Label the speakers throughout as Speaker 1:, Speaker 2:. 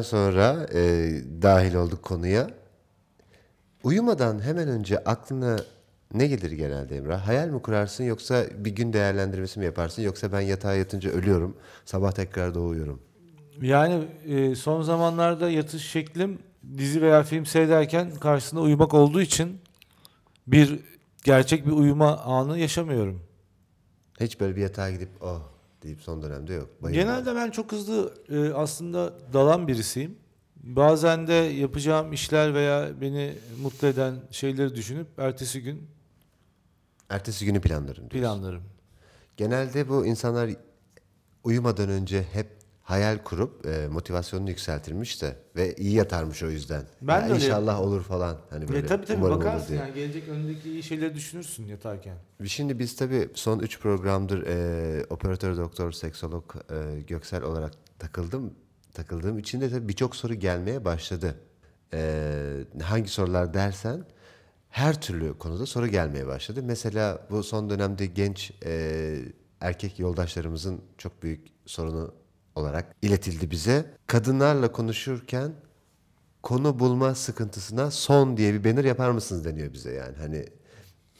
Speaker 1: Jenerikten sonra e, dahil olduk konuya. Uyumadan hemen önce aklına ne gelir genelde Emrah? Hayal mi kurarsın yoksa bir gün değerlendirmesi mi yaparsın yoksa ben yatağa yatınca ölüyorum, sabah tekrar doğuyorum.
Speaker 2: Yani e, son zamanlarda yatış şeklim dizi veya film seyrederken karşısında uyumak olduğu için bir gerçek bir uyuma anı yaşamıyorum.
Speaker 1: Hiç böyle bir yatağa gidip oh deyip son dönemde yok. Bayılma.
Speaker 2: Genelde ben çok hızlı e, aslında dalan birisiyim. Bazen de yapacağım işler veya beni mutlu eden şeyleri düşünüp ertesi gün
Speaker 1: Ertesi günü planlarım diyorsun.
Speaker 2: planlarım.
Speaker 1: Genelde bu insanlar uyumadan önce hep hayal kurup e, motivasyonunu yükseltirmiş de ve iyi yatarmış o yüzden.
Speaker 2: Ben
Speaker 1: Ya
Speaker 2: de öyle.
Speaker 1: inşallah olur falan. Hani böyle
Speaker 2: E, tabii tabii bakarsın yani gelecek önündeki iyi şeyleri düşünürsün yatarken.
Speaker 1: Şimdi biz tabii son 3 programdır e, operatör doktor seksolog e, Göksel olarak takıldım. Takıldığım için de tabii birçok soru gelmeye başladı. E, hangi sorular dersen her türlü konuda soru gelmeye başladı. Mesela bu son dönemde genç e, erkek yoldaşlarımızın çok büyük sorunu olarak iletildi bize. Kadınlarla konuşurken konu bulma sıkıntısına son diye bir banner yapar mısınız deniyor bize yani. Hani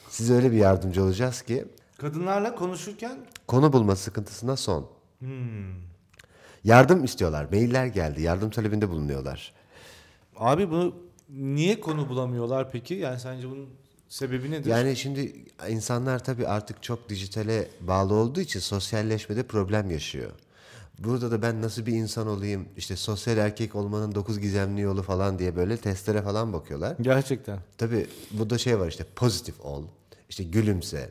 Speaker 1: size öyle bir yardımcı olacağız ki
Speaker 2: Kadınlarla konuşurken
Speaker 1: konu bulma sıkıntısına son.
Speaker 2: Hmm.
Speaker 1: Yardım istiyorlar. Mailler geldi. Yardım talebinde bulunuyorlar.
Speaker 2: abi bu niye konu bulamıyorlar peki? Yani sence bunun sebebi nedir?
Speaker 1: Yani şimdi insanlar tabii artık çok dijitale bağlı olduğu için sosyalleşmede problem yaşıyor. Burada da ben nasıl bir insan olayım, işte sosyal erkek olmanın dokuz gizemli yolu falan diye böyle testlere falan bakıyorlar.
Speaker 2: Gerçekten.
Speaker 1: Tabii burada şey var işte pozitif ol, işte gülümse,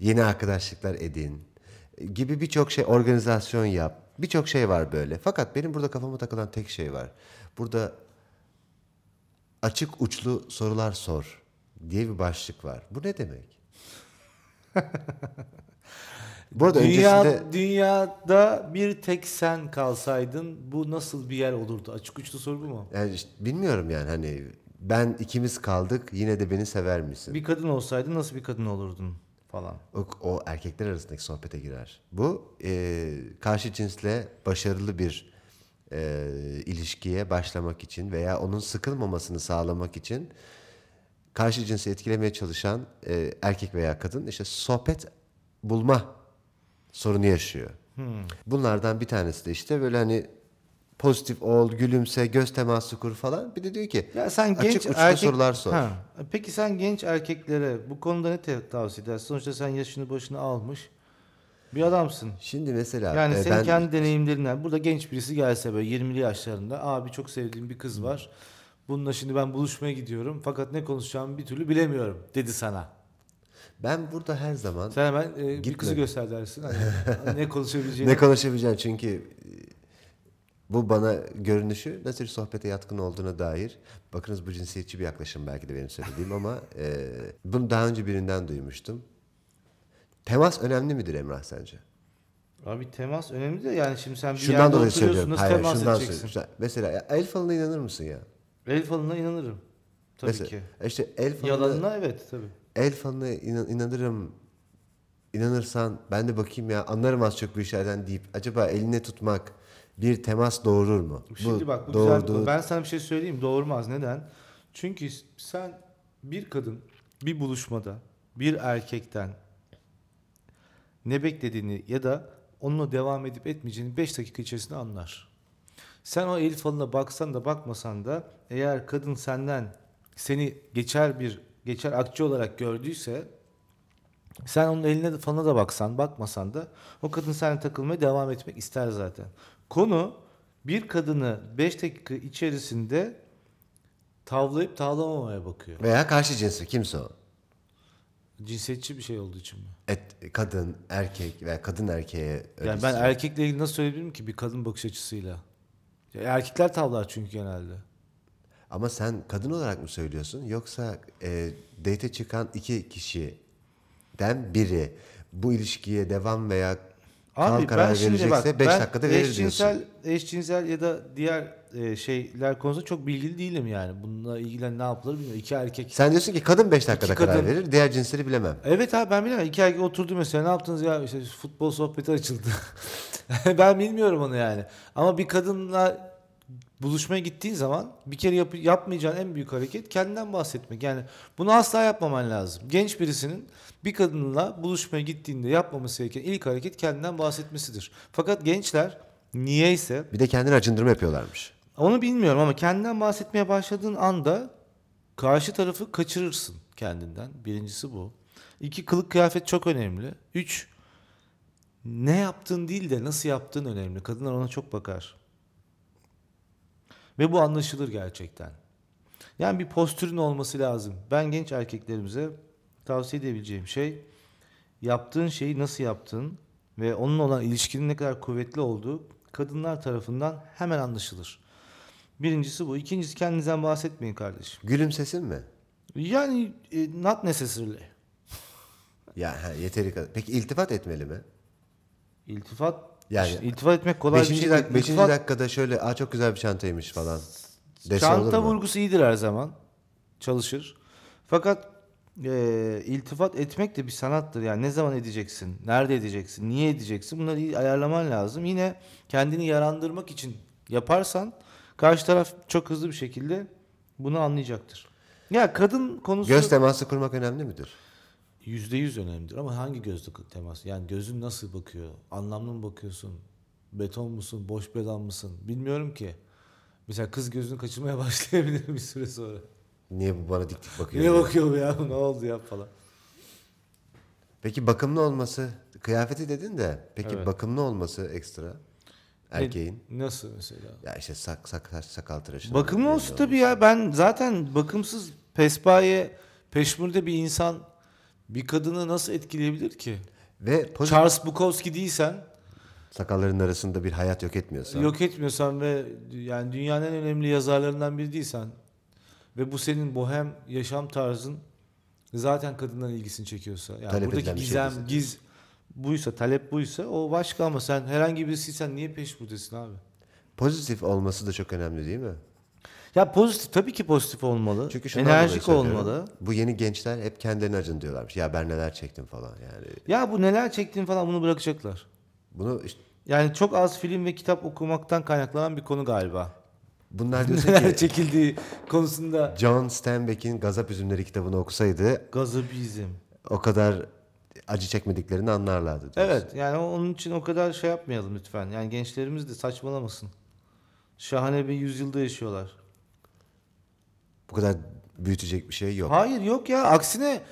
Speaker 1: yeni arkadaşlıklar edin gibi birçok şey organizasyon yap. Birçok şey var böyle. Fakat benim burada kafama takılan tek şey var. Burada açık uçlu sorular sor diye bir başlık var. Bu ne demek? Bu arada
Speaker 2: Dünya,
Speaker 1: öncesinde
Speaker 2: Dünyada bir tek sen kalsaydın bu nasıl bir yer olurdu? Açık uçlu soru bu mu?
Speaker 1: yani işte bilmiyorum yani hani ben ikimiz kaldık yine de beni sever misin?
Speaker 2: Bir kadın olsaydın nasıl bir kadın olurdun falan.
Speaker 1: O, o erkekler arasındaki sohbete girer. Bu e, karşı cinsle başarılı bir e, ilişkiye başlamak için veya onun sıkılmamasını sağlamak için karşı cinsi etkilemeye çalışan e, erkek veya kadın işte sohbet bulma sorunu yaşıyor. Bunlardan bir tanesi de işte böyle hani pozitif ol, gülümse, göz teması kur falan. Bir de diyor ki
Speaker 2: Ya sen
Speaker 1: açık
Speaker 2: genç
Speaker 1: uçlu
Speaker 2: erkek
Speaker 1: sorular sor.
Speaker 2: Ha, Peki sen genç erkeklere bu konuda ne te- tavsiye edersin? Sonuçta sen yaşını başını almış bir adamsın.
Speaker 1: Şimdi mesela
Speaker 2: Yani
Speaker 1: e,
Speaker 2: senin
Speaker 1: ben
Speaker 2: kendi deneyimlerinden burada genç birisi gelse böyle 20'li yaşlarında abi çok sevdiğim bir kız var. Bununla şimdi ben buluşmaya gidiyorum fakat ne konuşacağımı bir türlü bilemiyorum dedi sana.
Speaker 1: Ben burada her zaman
Speaker 2: Sen hemen e, bir kızı göster dersin. Hani ne konuşabileceğini.
Speaker 1: Ne konuşabileceğim çünkü e, bu bana görünüşü nasıl bir sohbete yatkın olduğuna dair. Bakınız bu cinsiyetçi bir yaklaşım belki de benim söylediğim ama e, bunu daha önce birinden duymuştum. Temas önemli midir Emrah sence?
Speaker 2: Abi temas önemli de yani şimdi sen bir
Speaker 1: Şundan
Speaker 2: yerde
Speaker 1: dolayı
Speaker 2: oturuyorsun nasıl
Speaker 1: Hayır,
Speaker 2: temas
Speaker 1: şundan
Speaker 2: edeceksin?
Speaker 1: söylüyorum. Mesela el falına inanır mısın ya?
Speaker 2: El falına inanırım. Tabii
Speaker 1: Mesela,
Speaker 2: ki.
Speaker 1: işte el falına,
Speaker 2: Yalanına evet tabii.
Speaker 1: El falına inan- inanırım. İnanırsan ben de bakayım ya anlarım az çok bu işlerden deyip acaba eline tutmak bir temas doğurur mu?
Speaker 2: Şimdi bak bu güzel bir
Speaker 1: doğurduğu
Speaker 2: konu. Ben sana bir şey söyleyeyim doğurmaz. Neden? Çünkü sen bir kadın bir buluşmada bir erkekten ne beklediğini ya da onunla devam edip etmeyeceğini 5 dakika içerisinde anlar. Sen o el falına baksan da bakmasan da eğer kadın senden seni geçer bir geçer akçe olarak gördüyse sen onun eline de falına da baksan bakmasan da o kadın seninle takılmaya devam etmek ister zaten. Konu bir kadını 5 dakika içerisinde tavlayıp tavlamamaya bakıyor.
Speaker 1: Veya karşı cinsi kimse o.
Speaker 2: Cinsiyetçi bir şey olduğu için mi?
Speaker 1: Et, kadın, erkek veya kadın erkeğe
Speaker 2: Yani ben erkekle ilgili nasıl söyleyebilirim ki bir kadın bakış açısıyla? Ya erkekler tavlar çünkü genelde.
Speaker 1: Ama sen kadın olarak mı söylüyorsun yoksa e, date çıkan iki kişiden biri bu ilişkiye devam veya
Speaker 2: Abi
Speaker 1: kararı
Speaker 2: ben şimdi bak
Speaker 1: beş
Speaker 2: ben
Speaker 1: dakikada verir
Speaker 2: eşcinsel, eşcinsel ya da diğer e, şeyler konusunda çok bilgili değilim yani. Bununla ilgilen ne yapılır bilmiyorum. İki erkek.
Speaker 1: Sen diyorsun ki kadın 5 dakikada
Speaker 2: İki
Speaker 1: karar
Speaker 2: kadın.
Speaker 1: verir. Diğer cinsleri bilemem.
Speaker 2: Evet abi ben bilemem. İki erkek oturdu mesela ne yaptınız ya işte futbol sohbeti açıldı. ben bilmiyorum onu yani. Ama bir kadınla buluşmaya gittiğin zaman bir kere yap- yapmayacağın en büyük hareket kendinden bahsetmek. Yani bunu asla yapmaman lazım. Genç birisinin bir kadınla buluşmaya gittiğinde yapmaması gereken ilk hareket kendinden bahsetmesidir. Fakat gençler niyeyse
Speaker 1: Bir de kendini acındırma yapıyorlarmış.
Speaker 2: onu bilmiyorum ama kendinden bahsetmeye başladığın anda karşı tarafı kaçırırsın kendinden. Birincisi bu. İki kılık kıyafet çok önemli. Üç ne yaptığın değil de nasıl yaptığın önemli. Kadınlar ona çok bakar. Ve bu anlaşılır gerçekten. Yani bir postürün olması lazım. Ben genç erkeklerimize tavsiye edebileceğim şey yaptığın şeyi nasıl yaptığın ve onunla olan ilişkinin ne kadar kuvvetli olduğu kadınlar tarafından hemen anlaşılır. Birincisi bu. İkincisi kendinizden bahsetmeyin kardeşim.
Speaker 1: Gülümsesin mi?
Speaker 2: Yani e, not necessarily.
Speaker 1: Ya ha, yeteri kadar. Peki iltifat etmeli mi?
Speaker 2: İltifat
Speaker 1: Yani-
Speaker 2: yani iltifat etmek kolay bir
Speaker 1: Beşinci,
Speaker 2: şey.
Speaker 1: dak-
Speaker 2: değil.
Speaker 1: beşinci
Speaker 2: İltifat-
Speaker 1: dakikada şöyle Aa, çok güzel bir çantaymış falan. Dese
Speaker 2: Çanta vurgusu iyidir her zaman. Çalışır. Fakat e, iltifat etmek de bir sanattır. Yani ne zaman edeceksin? Nerede edeceksin? Niye edeceksin? Bunları iyi ayarlaman lazım. Yine kendini yarandırmak için yaparsan karşı taraf çok hızlı bir şekilde bunu anlayacaktır. Ya kadın konusu
Speaker 1: Göz teması kurmak önemli midir?
Speaker 2: Yüzde yüz önemlidir ama hangi gözle temas? Yani gözün nasıl bakıyor? Anlamlı mı bakıyorsun? Beton musun? Boş beden mısın? Bilmiyorum ki. Mesela kız gözünü kaçırmaya başlayabilir bir süre sonra.
Speaker 1: Niye bu bana dik dik bakıyor?
Speaker 2: Niye bakıyor bu ya? Ne oldu ya falan.
Speaker 1: Peki bakımlı olması, kıyafeti dedin de peki
Speaker 2: Evet.
Speaker 1: bakımlı olması ekstra erkeğin?
Speaker 2: Ne- nasıl mesela?
Speaker 1: Ya işte sak, sak, saç, sakal tıraşı.
Speaker 2: Bakımlı olsun tabii ya. Ben zaten bakımsız pespaye, peşmurde bir insan bir kadını nasıl etkileyebilir ki?
Speaker 1: Ve pozitif
Speaker 2: Charles Bukowski değilsen,
Speaker 1: sakalların arasında bir hayat yok etmiyorsa.
Speaker 2: yok etmiyorsan ve yani dünyanın en önemli yazarlarından biri değilsen ve bu senin bohem yaşam tarzın zaten kadınların ilgisini çekiyorsa yani
Speaker 1: Talep
Speaker 2: buradaki
Speaker 1: şey
Speaker 2: gizem,
Speaker 1: değilse.
Speaker 2: giz buysa, talep buysa o başka ama sen herhangi birisiysen niye peşburdesin abi?
Speaker 1: Pozitif olması da çok önemli değil mi?
Speaker 2: Ya pozitif tabii ki pozitif olmalı.
Speaker 1: Çünkü şundan dolayı
Speaker 2: Enerjik
Speaker 1: söylüyorum.
Speaker 2: olmalı.
Speaker 1: Bu yeni gençler hep kendilerini acın diyorlarmış. Ya ben neler çektim falan yani.
Speaker 2: Ya bu neler çektiğin falan bunu bırakacaklar.
Speaker 1: Bunu işte,
Speaker 2: Yani çok az film ve kitap okumaktan kaynaklanan bir konu galiba.
Speaker 1: bunlar diyorsun
Speaker 2: Neler
Speaker 1: ki
Speaker 2: çekildiği konusunda
Speaker 1: John Steinbeck'in Gazap Üzümleri kitabını okusaydı
Speaker 2: gazabizm.
Speaker 1: o kadar acı çekmediklerini anlarlardı. diyorsun.
Speaker 2: Evet yani onun için o kadar şey yapmayalım lütfen. Yani gençlerimiz de saçmalamasın. Şahane bir yüzyılda yaşıyorlar.
Speaker 1: Bu kadar büyütecek bir şey yok.
Speaker 2: Hayır yok ya aksine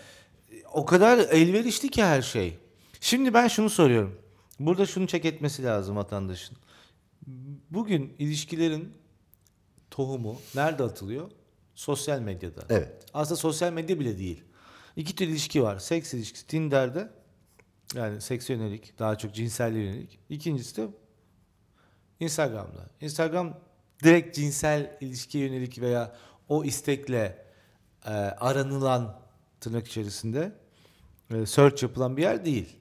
Speaker 2: o kadar elverişli ki her şey. Şimdi ben şunu soruyorum. Burada şunu çek etmesi lazım vatandaşın. Bugün ilişkilerin tohumu nerede atılıyor? Sosyal medyada.
Speaker 1: Evet.
Speaker 2: Aslında sosyal medya bile değil. İki tür ilişki var. Seks ilişkisi Tinder'de yani sekse yönelik, daha çok cinselliğe yönelik. İkincisi de Instagram'da. Instagram direkt cinsel ilişkiye yönelik veya o istekle e, aranılan tırnak içerisinde e, search yapılan bir yer değil.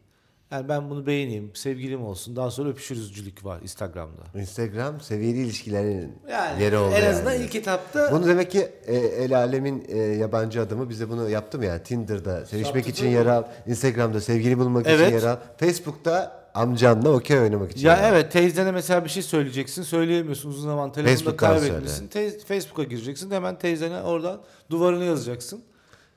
Speaker 2: Yani ben bunu beğeneyim, sevgilim olsun, daha sonra öpüşürüzcülük var Instagram'da.
Speaker 1: Instagram seviyeli ilişkilerin
Speaker 2: Yani
Speaker 1: yeri oldu
Speaker 2: en azından
Speaker 1: yani.
Speaker 2: ilk etapta
Speaker 1: Bunu demek ki e, el alemin e, yabancı adamı bize bunu yaptı mı yani Tinder'da sevişmek
Speaker 2: Yaptı
Speaker 1: için yer al, Instagram'da sevgili bulmak için
Speaker 2: Evet.
Speaker 1: yer al, Facebook'ta amcanla okey oynamak için
Speaker 2: Ya
Speaker 1: al.
Speaker 2: evet teyzene mesela bir şey söyleyeceksin söyleyemiyorsun uzun zaman telefonda kaybetmişsin. Te- Facebook'a gireceksin hemen teyzene oradan duvarını yazacaksın.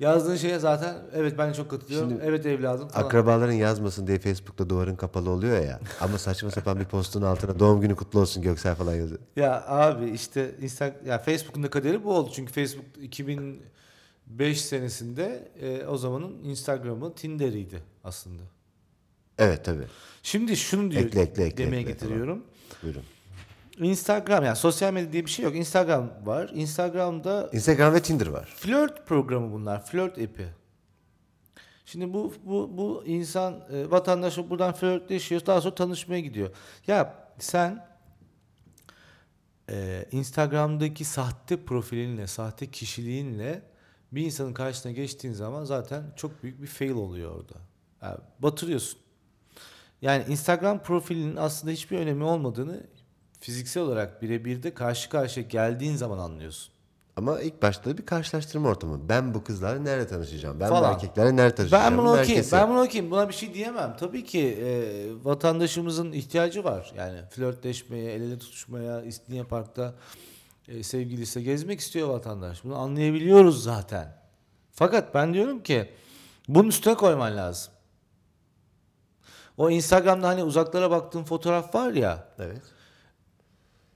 Speaker 2: Yazdığın şeye zaten evet ben çok katılıyorum.
Speaker 1: Şimdi
Speaker 2: evet evladım falan.
Speaker 1: Akrabaların yazmasın diye Facebook'ta duvarın kapalı oluyor ya. Ama saçma sapan bir postun altına doğum günü kutlu olsun Göksel falan yazıyor.
Speaker 2: Ya abi işte Insta ya Facebook'un da kaderi bu oldu. Çünkü Facebook 2005 senesinde e, o zamanın Instagram'ı Tinder'iydi aslında.
Speaker 1: Evet tabii.
Speaker 2: Şimdi şunu diyor
Speaker 1: Ekle, ekle, ekle,
Speaker 2: demeye
Speaker 1: ekle
Speaker 2: getiriyorum.
Speaker 1: Buyurun.
Speaker 2: Instagram yani sosyal medya diye bir şey yok. Instagram var. Instagram'da
Speaker 1: Instagram ve Tinder var.
Speaker 2: Flört programı bunlar. Flört app'i. Şimdi bu bu bu insan e, vatandaş buradan flörtleşiyor. Daha sonra tanışmaya gidiyor. Ya sen e, Instagram'daki sahte profilinle, sahte kişiliğinle bir insanın karşısına geçtiğin zaman zaten çok büyük bir fail oluyor orada. Yani batırıyorsun. Yani Instagram profilinin aslında hiçbir önemi olmadığını fiziksel olarak birebir de karşı karşıya geldiğin zaman anlıyorsun.
Speaker 1: Ama ilk başta bir karşılaştırma ortamı. Ben bu kızlarla nerede tanışacağım? Ben
Speaker 2: Falan.
Speaker 1: bu erkeklerle nerede tanışacağım?
Speaker 2: Ben bunu okuyayım.
Speaker 1: Herkesi-
Speaker 2: Ben bunu okuyayım. Buna bir şey diyemem. Tabii ki e, vatandaşımızın ihtiyacı var. Yani flörtleşmeye, el ele tutuşmaya, İstinye Park'ta e, sevgilisiyle gezmek istiyor vatandaş. Bunu anlayabiliyoruz zaten. Fakat ben diyorum ki bunun üstüne koyman lazım. O Instagram'da hani uzaklara baktığın fotoğraf var ya
Speaker 1: Evet.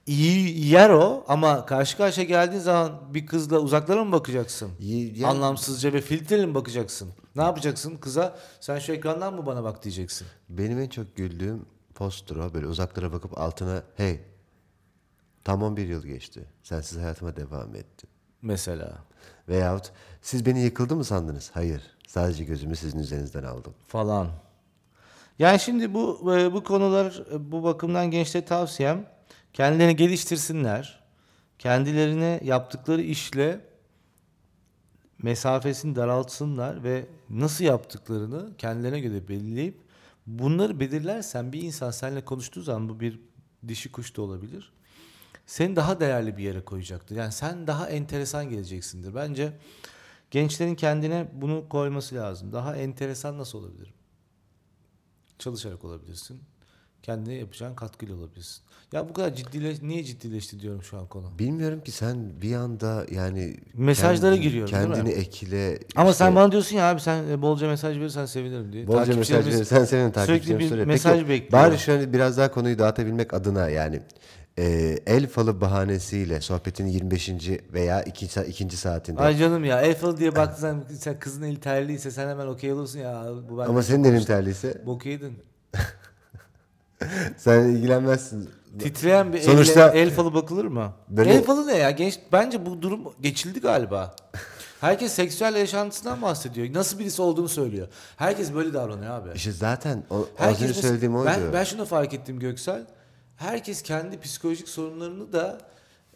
Speaker 2: iyi yer o ama karşı karşıya geldiğin zaman bir kızla uzaklara mı bakacaksın?
Speaker 1: Yani-
Speaker 2: Anlamsızca ve filtreli mi bakacaksın? Ne yapacaksın? Kıza sen şu ekrandan mı bana bak diyeceksin.
Speaker 1: Benim en çok güldüğüm posttur o. Böyle uzaklara bakıp altına hey tam 11 yıl geçti. Sensiz hayatıma devam etti.
Speaker 2: Mesela
Speaker 1: Veyahut siz beni yıkıldı mı sandınız? Hayır. Sadece gözümü sizin üzerinizden aldım.
Speaker 2: falan. Yani şimdi bu e, bu konular e, bu bakımdan gençlere tavsiyem kendilerini geliştirsinler. Kendilerine yaptıkları işle mesafesini daraltsınlar ve nasıl yaptıklarını kendilerine göre belirleyip bunları belirlersen bir insan seninle konuştuğu zaman bu bir dişi kuş da olabilir. Seni daha değerli bir yere koyacaktır. Yani sen daha enteresan geleceksindir. Bence gençlerin kendine bunu koyması lazım. Daha enteresan nasıl olabilirim? Çalışarak olabilirsin. Kendine yapacağın katkıyla olabilirsin. Ya bu kadar ciddileş niye ciddileşti diyorum şu an konu.
Speaker 1: Bilmiyorum ki sen bir anda yani
Speaker 2: Mesajlara
Speaker 1: kendi-
Speaker 2: giriyorum, değil mi?
Speaker 1: Kendini ekle.
Speaker 2: Ama
Speaker 1: işte
Speaker 2: sen bana diyorsun ya abi sen e, bolca mesaj verirsen sevinirim diye.
Speaker 1: bolca mesaj verirsen senin
Speaker 2: sürekli
Speaker 1: takipçilerin
Speaker 2: bir
Speaker 1: soruyor.
Speaker 2: mesaj
Speaker 1: Peki,
Speaker 2: bekliyor.
Speaker 1: Bari şöyle biraz daha konuyu dağıtabilmek adına yani e, el falı bahanesiyle sohbetin 25. veya 2. ikinci saatinde.
Speaker 2: Ay canım ya Eiffel diye baktın sen, sen kızın eli terliyse sen hemen okey olursun ya. Bu ben
Speaker 1: Ama senin elin terliyse
Speaker 2: Bok yedin.
Speaker 1: sen ilgilenmezsin.
Speaker 2: Titreyen bir
Speaker 1: Sonuçta-
Speaker 2: elle el falı bakılır mı?
Speaker 1: Böyle-
Speaker 2: El falı ne ya? Genç, bence bu durum geçildi galiba. Herkes seksüel yaşantısından bahsediyor. Nasıl birisi olduğunu söylüyor. Herkes böyle davranıyor abi.
Speaker 1: İşte zaten o, az
Speaker 2: Herkes
Speaker 1: önce
Speaker 2: mesela-
Speaker 1: söylediğim oydu.
Speaker 2: Ben, ben şunu fark ettim Göksel. Herkes kendi psikolojik sorunlarını da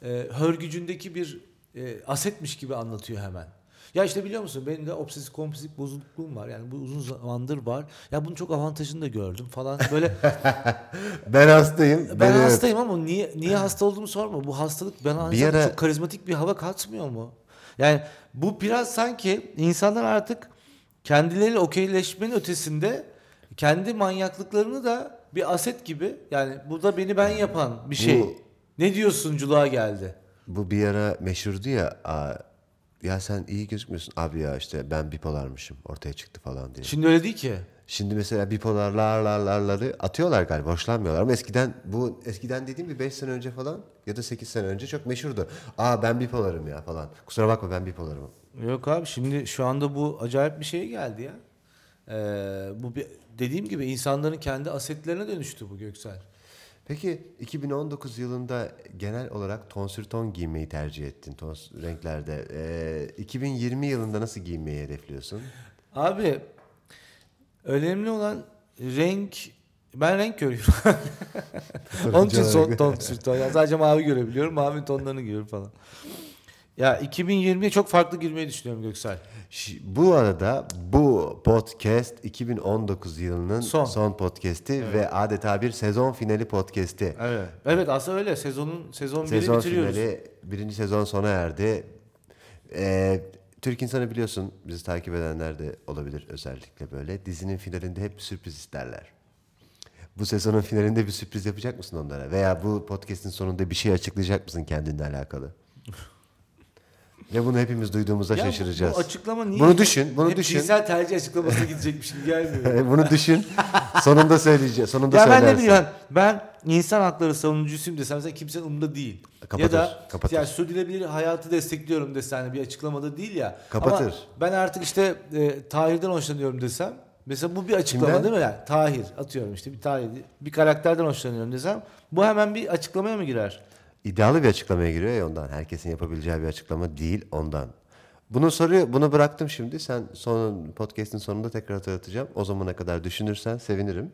Speaker 2: e, hörgücündeki bir e, asetmiş gibi anlatıyor hemen. Ya işte biliyor musun benim de obsesif kompulsif bozukluğum var. Yani bu uzun zamandır var. Ya bunun çok avantajını da gördüm falan. Böyle
Speaker 1: Ben hastayım.
Speaker 2: ben
Speaker 1: beni öp.
Speaker 2: hastayım ama niye niye hasta olduğumu sorma. Bu hastalık bana
Speaker 1: Bir ara-
Speaker 2: çok karizmatik bir hava katmıyor mu? Yani bu biraz sanki insanlar artık kendileriyle okeyleşmenin ötesinde kendi manyaklıklarını da bir aset gibi yani bu da beni ben yapan bir şey.
Speaker 1: Bu-
Speaker 2: Ne diyorsunculuğa geldi.
Speaker 1: Bu bir ara meşhurdu ya. Aa, ya sen iyi gözükmüyorsun. Abi ya işte ben bipolarmışım. Ortaya çıktı falan diye.
Speaker 2: Şimdi öyle değil ki.
Speaker 1: Şimdi mesela bipolarlarlarları atıyorlar galiba. Hoşlanmıyorlar. Ama eskiden bu eskiden dediğim bir 5 sene önce falan ya da 8 sene önce çok meşhurdu. Aa ben bipolarım ya falan. Kusura bakma ben bipolarım.
Speaker 2: Yok abi şimdi şu anda bu acayip bir şeye geldi ya. Ee, bu bir, dediğim gibi insanların kendi asetlerine dönüştü bu Göksel.
Speaker 1: Peki 2019 yılında genel olarak tonsür ton giymeyi tercih ettin tons renklerde. Ee, 2020 yılında nasıl giyinmeyi hedefliyorsun?
Speaker 2: Abi önemli olan renk ben renk görüyorum. Onun için son ton ton. Yani sadece mavi görebiliyorum. Mavi tonlarını görüyorum falan. Ya 2020'ye çok farklı girmeyi düşünüyorum Göksel.
Speaker 1: Bu arada bu podcast 2019 yılının
Speaker 2: Son.
Speaker 1: son, podcast'i ve adeta bir sezon finali podcast'i.
Speaker 2: Evet. Evet aslında öyle. Sezonun sezon 1'i
Speaker 1: Sezon
Speaker 2: bitiriyoruz.
Speaker 1: finali, birinci sezon sona erdi. Ee, Türk insanı biliyorsun, bizi takip edenler de olabilir özellikle böyle. Dizinin finalinde hep sürpriz isterler. Bu sezonun finalinde bir sürpriz yapacak mısın onlara? Veya bu podcast'in sonunda bir şey açıklayacak mısın kendinle alakalı? Ve bunu hepimiz duyduğumuzda
Speaker 2: Ya
Speaker 1: şaşıracağız.
Speaker 2: Bu açıklama niye?
Speaker 1: Bunu düşün, bunu
Speaker 2: hep
Speaker 1: düşün.
Speaker 2: cinsel tercih açıklamasına gidecekmiş gibi gelmiyor.
Speaker 1: Bunu düşün. Sonunda söyleyeceğim. Sonunda
Speaker 2: ya ben ne
Speaker 1: söylersin.
Speaker 2: bileyim ben insan hakları savunucusuyum desem mesela kimsenin umurunda değil.
Speaker 1: Kapatır,
Speaker 2: ya da
Speaker 1: kapatır.
Speaker 2: yani sürdürülebilir hayatı destekliyorum desen hani bir açıklamada değil ya.
Speaker 1: Kapatır.
Speaker 2: Ama ben artık işte e, Tahir'den hoşlanıyorum desem mesela bu bir açıklama
Speaker 1: Kimden?
Speaker 2: değil mi? Yani Tahir atıyorum işte bir Tahir bir karakterden hoşlanıyorum desem bu hemen bir açıklamaya mı girer?
Speaker 1: İddialı bir açıklamaya giriyor ya ondan. Herkesin yapabileceği bir açıklama değil ondan. Bunu soruyor, bunu bıraktım şimdi. Sen son podcast'in sonunda tekrar hatırlatacağım. O zamana kadar düşünürsen sevinirim.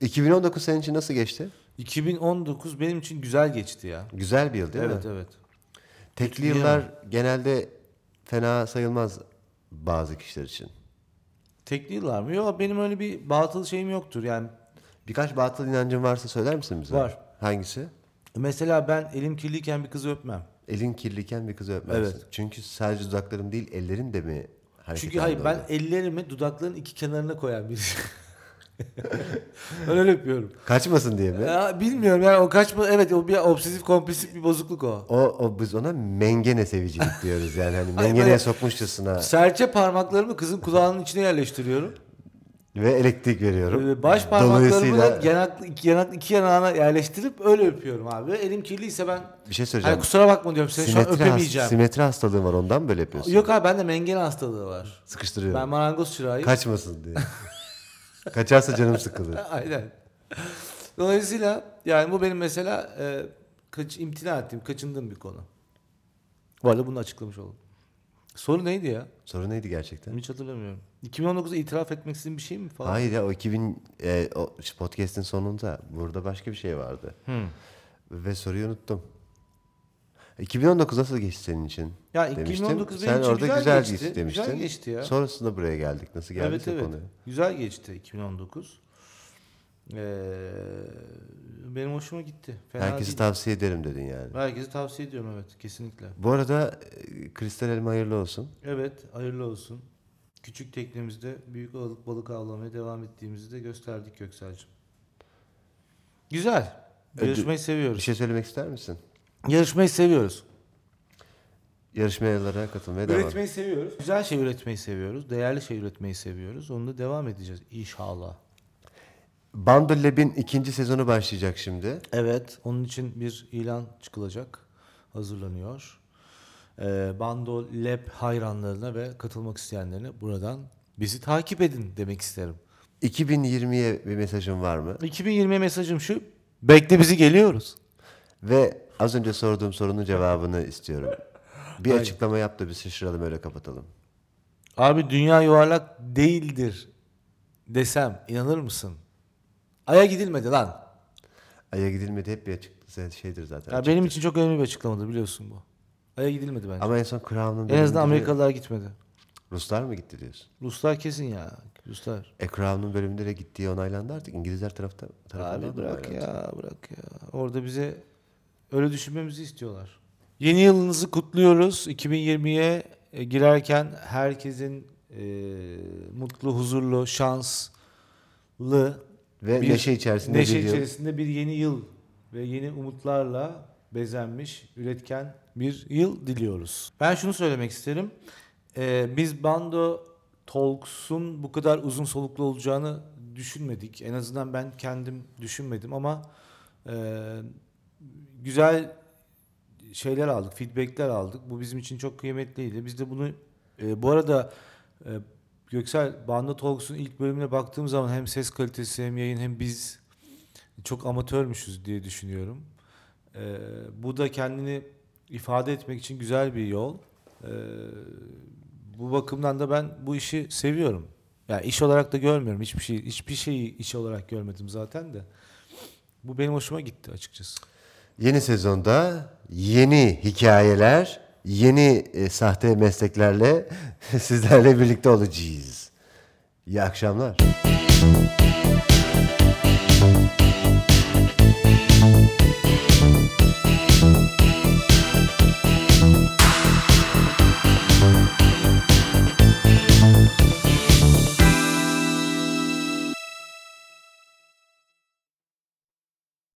Speaker 1: 2019 senin için nasıl geçti?
Speaker 2: 2019 benim için güzel geçti ya.
Speaker 1: Güzel bir yıl değil
Speaker 2: evet
Speaker 1: mi?
Speaker 2: evet.
Speaker 1: Tekli
Speaker 2: Kötü
Speaker 1: yıllar genelde fena sayılmaz bazı kişiler için.
Speaker 2: Tekli yıllar mı? Yok benim öyle bir batıl şeyim yoktur. Yani
Speaker 1: Birkaç batıl inancın varsa söyler misin bize?
Speaker 2: Var.
Speaker 1: Hangisi?
Speaker 2: Mesela ben elim kirliyken bir kızı öpmem.
Speaker 1: Elin kirliyken bir kızı öpmezsin.
Speaker 2: Evet.
Speaker 1: Çünkü sadece dudakların değil ellerin de mi hareket
Speaker 2: Çünkü hayır ben
Speaker 1: oluyor?
Speaker 2: ellerimi dudakların iki kenarına koyan birisi. ben öyle yapıyorum.
Speaker 1: Kaçmasın diye mi?
Speaker 2: Ya, bilmiyorum yani o kaçma evet o bir obsesif kompulsif bir bozukluk o.
Speaker 1: O, o biz ona mengene sevicilik diyoruz yani hani mengeneye sokmuşçasına
Speaker 2: Serçe parmaklarımı kızın kulağının içine yerleştiriyorum.
Speaker 1: Ve elektrik veriyorum.
Speaker 2: Ee, Baş parmaklarımı da iki, yanak, iki yanağına yerleştirip öyle öpüyorum abi. Elim kirliyse ben
Speaker 1: bir şey
Speaker 2: hani
Speaker 1: söyleyeceğim.
Speaker 2: kusura bakma diyorum seni şu an
Speaker 1: Simetri,
Speaker 2: öpemeyeceğim.
Speaker 1: simetri hastalığın var ondan böyle yapıyorsun?
Speaker 2: Yok abi bende mengene hastalığı var.
Speaker 1: Sıkıştırıyorum.
Speaker 2: Ben marangoz çırağıyım.
Speaker 1: Kaçmasın diye. Kaçarsa canım sıkılır.
Speaker 2: Aynen. Dolayısıyla yani bu benim mesela e, kaç, imtina ettiğim, kaçındığım bir konu. Bu arada bunu açıklamış oldum. Soru neydi ya?
Speaker 1: Soru neydi gerçekten?
Speaker 2: Hiç hatırlamıyorum. 2019'da itiraf etmek istediğin bir şey mi falan?
Speaker 1: Hayır ya o 2000 e, o podcast'in sonunda burada başka bir şey vardı.
Speaker 2: Hmm.
Speaker 1: Ve soruyu unuttum. 2019 nasıl geçti senin için?
Speaker 2: Ya
Speaker 1: demiştim.
Speaker 2: 2019 benim
Speaker 1: Sen
Speaker 2: için
Speaker 1: orada
Speaker 2: güzel,
Speaker 1: güzel,
Speaker 2: geçti.
Speaker 1: geçti demiştin.
Speaker 2: Güzel geçti ya.
Speaker 1: Sonrasında buraya geldik. Nasıl geldik
Speaker 2: evet evet.
Speaker 1: konuya?
Speaker 2: Güzel geçti 2019. Ee, benim hoşuma gitti. Fena
Speaker 1: Herkese
Speaker 2: değil.
Speaker 1: tavsiye ederim dedin yani.
Speaker 2: Herkese tavsiye ediyorum evet kesinlikle.
Speaker 1: Bu arada e, kristal elma hayırlı olsun.
Speaker 2: Evet hayırlı olsun. Küçük teknemizde büyük balık balık avlamaya devam ettiğimizi de gösterdik Göksel'cim. Güzel.
Speaker 1: Ödü-
Speaker 2: Yarışmayı
Speaker 1: Bir
Speaker 2: seviyoruz.
Speaker 1: şey söylemek ister misin?
Speaker 2: Yarışmayı seviyoruz.
Speaker 1: Yarışmalara katılmaya devam.
Speaker 2: Üretmeyi seviyoruz. Güzel şey üretmeyi seviyoruz. Değerli şey üretmeyi seviyoruz. Onunla devam edeceğiz inşallah.
Speaker 1: Bundle Lab'in ikinci sezonu başlayacak şimdi.
Speaker 2: Evet, onun için bir ilan çıkılacak. Hazırlanıyor. Ee, Bando Lab hayranlarına ve katılmak isteyenlerine buradan bizi takip edin demek isterim.
Speaker 1: 2020'ye bir mesajın var mı?
Speaker 2: 2020 mesajım şu. Bekle bizi geliyoruz.
Speaker 1: Ve az önce sorduğum sorunun cevabını istiyorum. Bir
Speaker 2: Hayır.
Speaker 1: açıklama yap da bir şaşıralım öyle kapatalım.
Speaker 2: Abi dünya yuvarlak değildir desem inanır mısın? Aya gidilmedi lan.
Speaker 1: Ay'a gidilmedi hep bir açık şeydir zaten.
Speaker 2: Ya benim için çok önemli bir açıklamadır biliyorsun bu. Aya gidilmedi bence.
Speaker 1: Ama en son Crown'un
Speaker 2: en azından
Speaker 1: bölümünde
Speaker 2: Amerikalılar gitmedi.
Speaker 1: Ruslar mı gitti diyorsun?
Speaker 2: Ruslar kesin ya. Ruslar.
Speaker 1: E Crown'un bölümünde de gittiği onaylandı artık. İngilizler tarafta, tarafından
Speaker 2: Abi
Speaker 1: da
Speaker 2: bırak
Speaker 1: onaylandı.
Speaker 2: ya bırak ya. Orada bize öyle düşünmemizi istiyorlar. Yeni yılınızı kutluyoruz. 2020'ye e, girerken herkesin e, mutlu, huzurlu, şanslı
Speaker 1: Ve neşe içerisinde
Speaker 2: neşe
Speaker 1: bir yıl.
Speaker 2: içerisinde bir yeni yıl ve yeni umutlarla bezenmiş, üretken bir yıl diliyoruz. Ben şunu söylemek isterim. Ee, biz Bando Talks'un bu kadar uzun soluklu olacağını düşünmedik. En azından ben kendim düşünmedim ama e, güzel şeyler aldık, feedbackler aldık. Bu bizim için çok kıymetliydi. Biz de bunu e, bu arada e, Göksel Banda Talks'un ilk bölümüne baktığım zaman hem ses kalitesi hem yayın hem biz çok amatörmüşüz diye düşünüyorum. E, bu da kendini ifade etmek için güzel bir yol. E, bu bakımdan da ben bu işi seviyorum. Yani iş olarak da görmüyorum. Hiçbir şey hiçbir şeyi iş olarak görmedim zaten de. Bu benim hoşuma gitti açıkçası.
Speaker 1: Yeni sezonda yeni hikayeler, yeni e, sahte mesleklerle sizlerle birlikte olacağız. İyi akşamlar.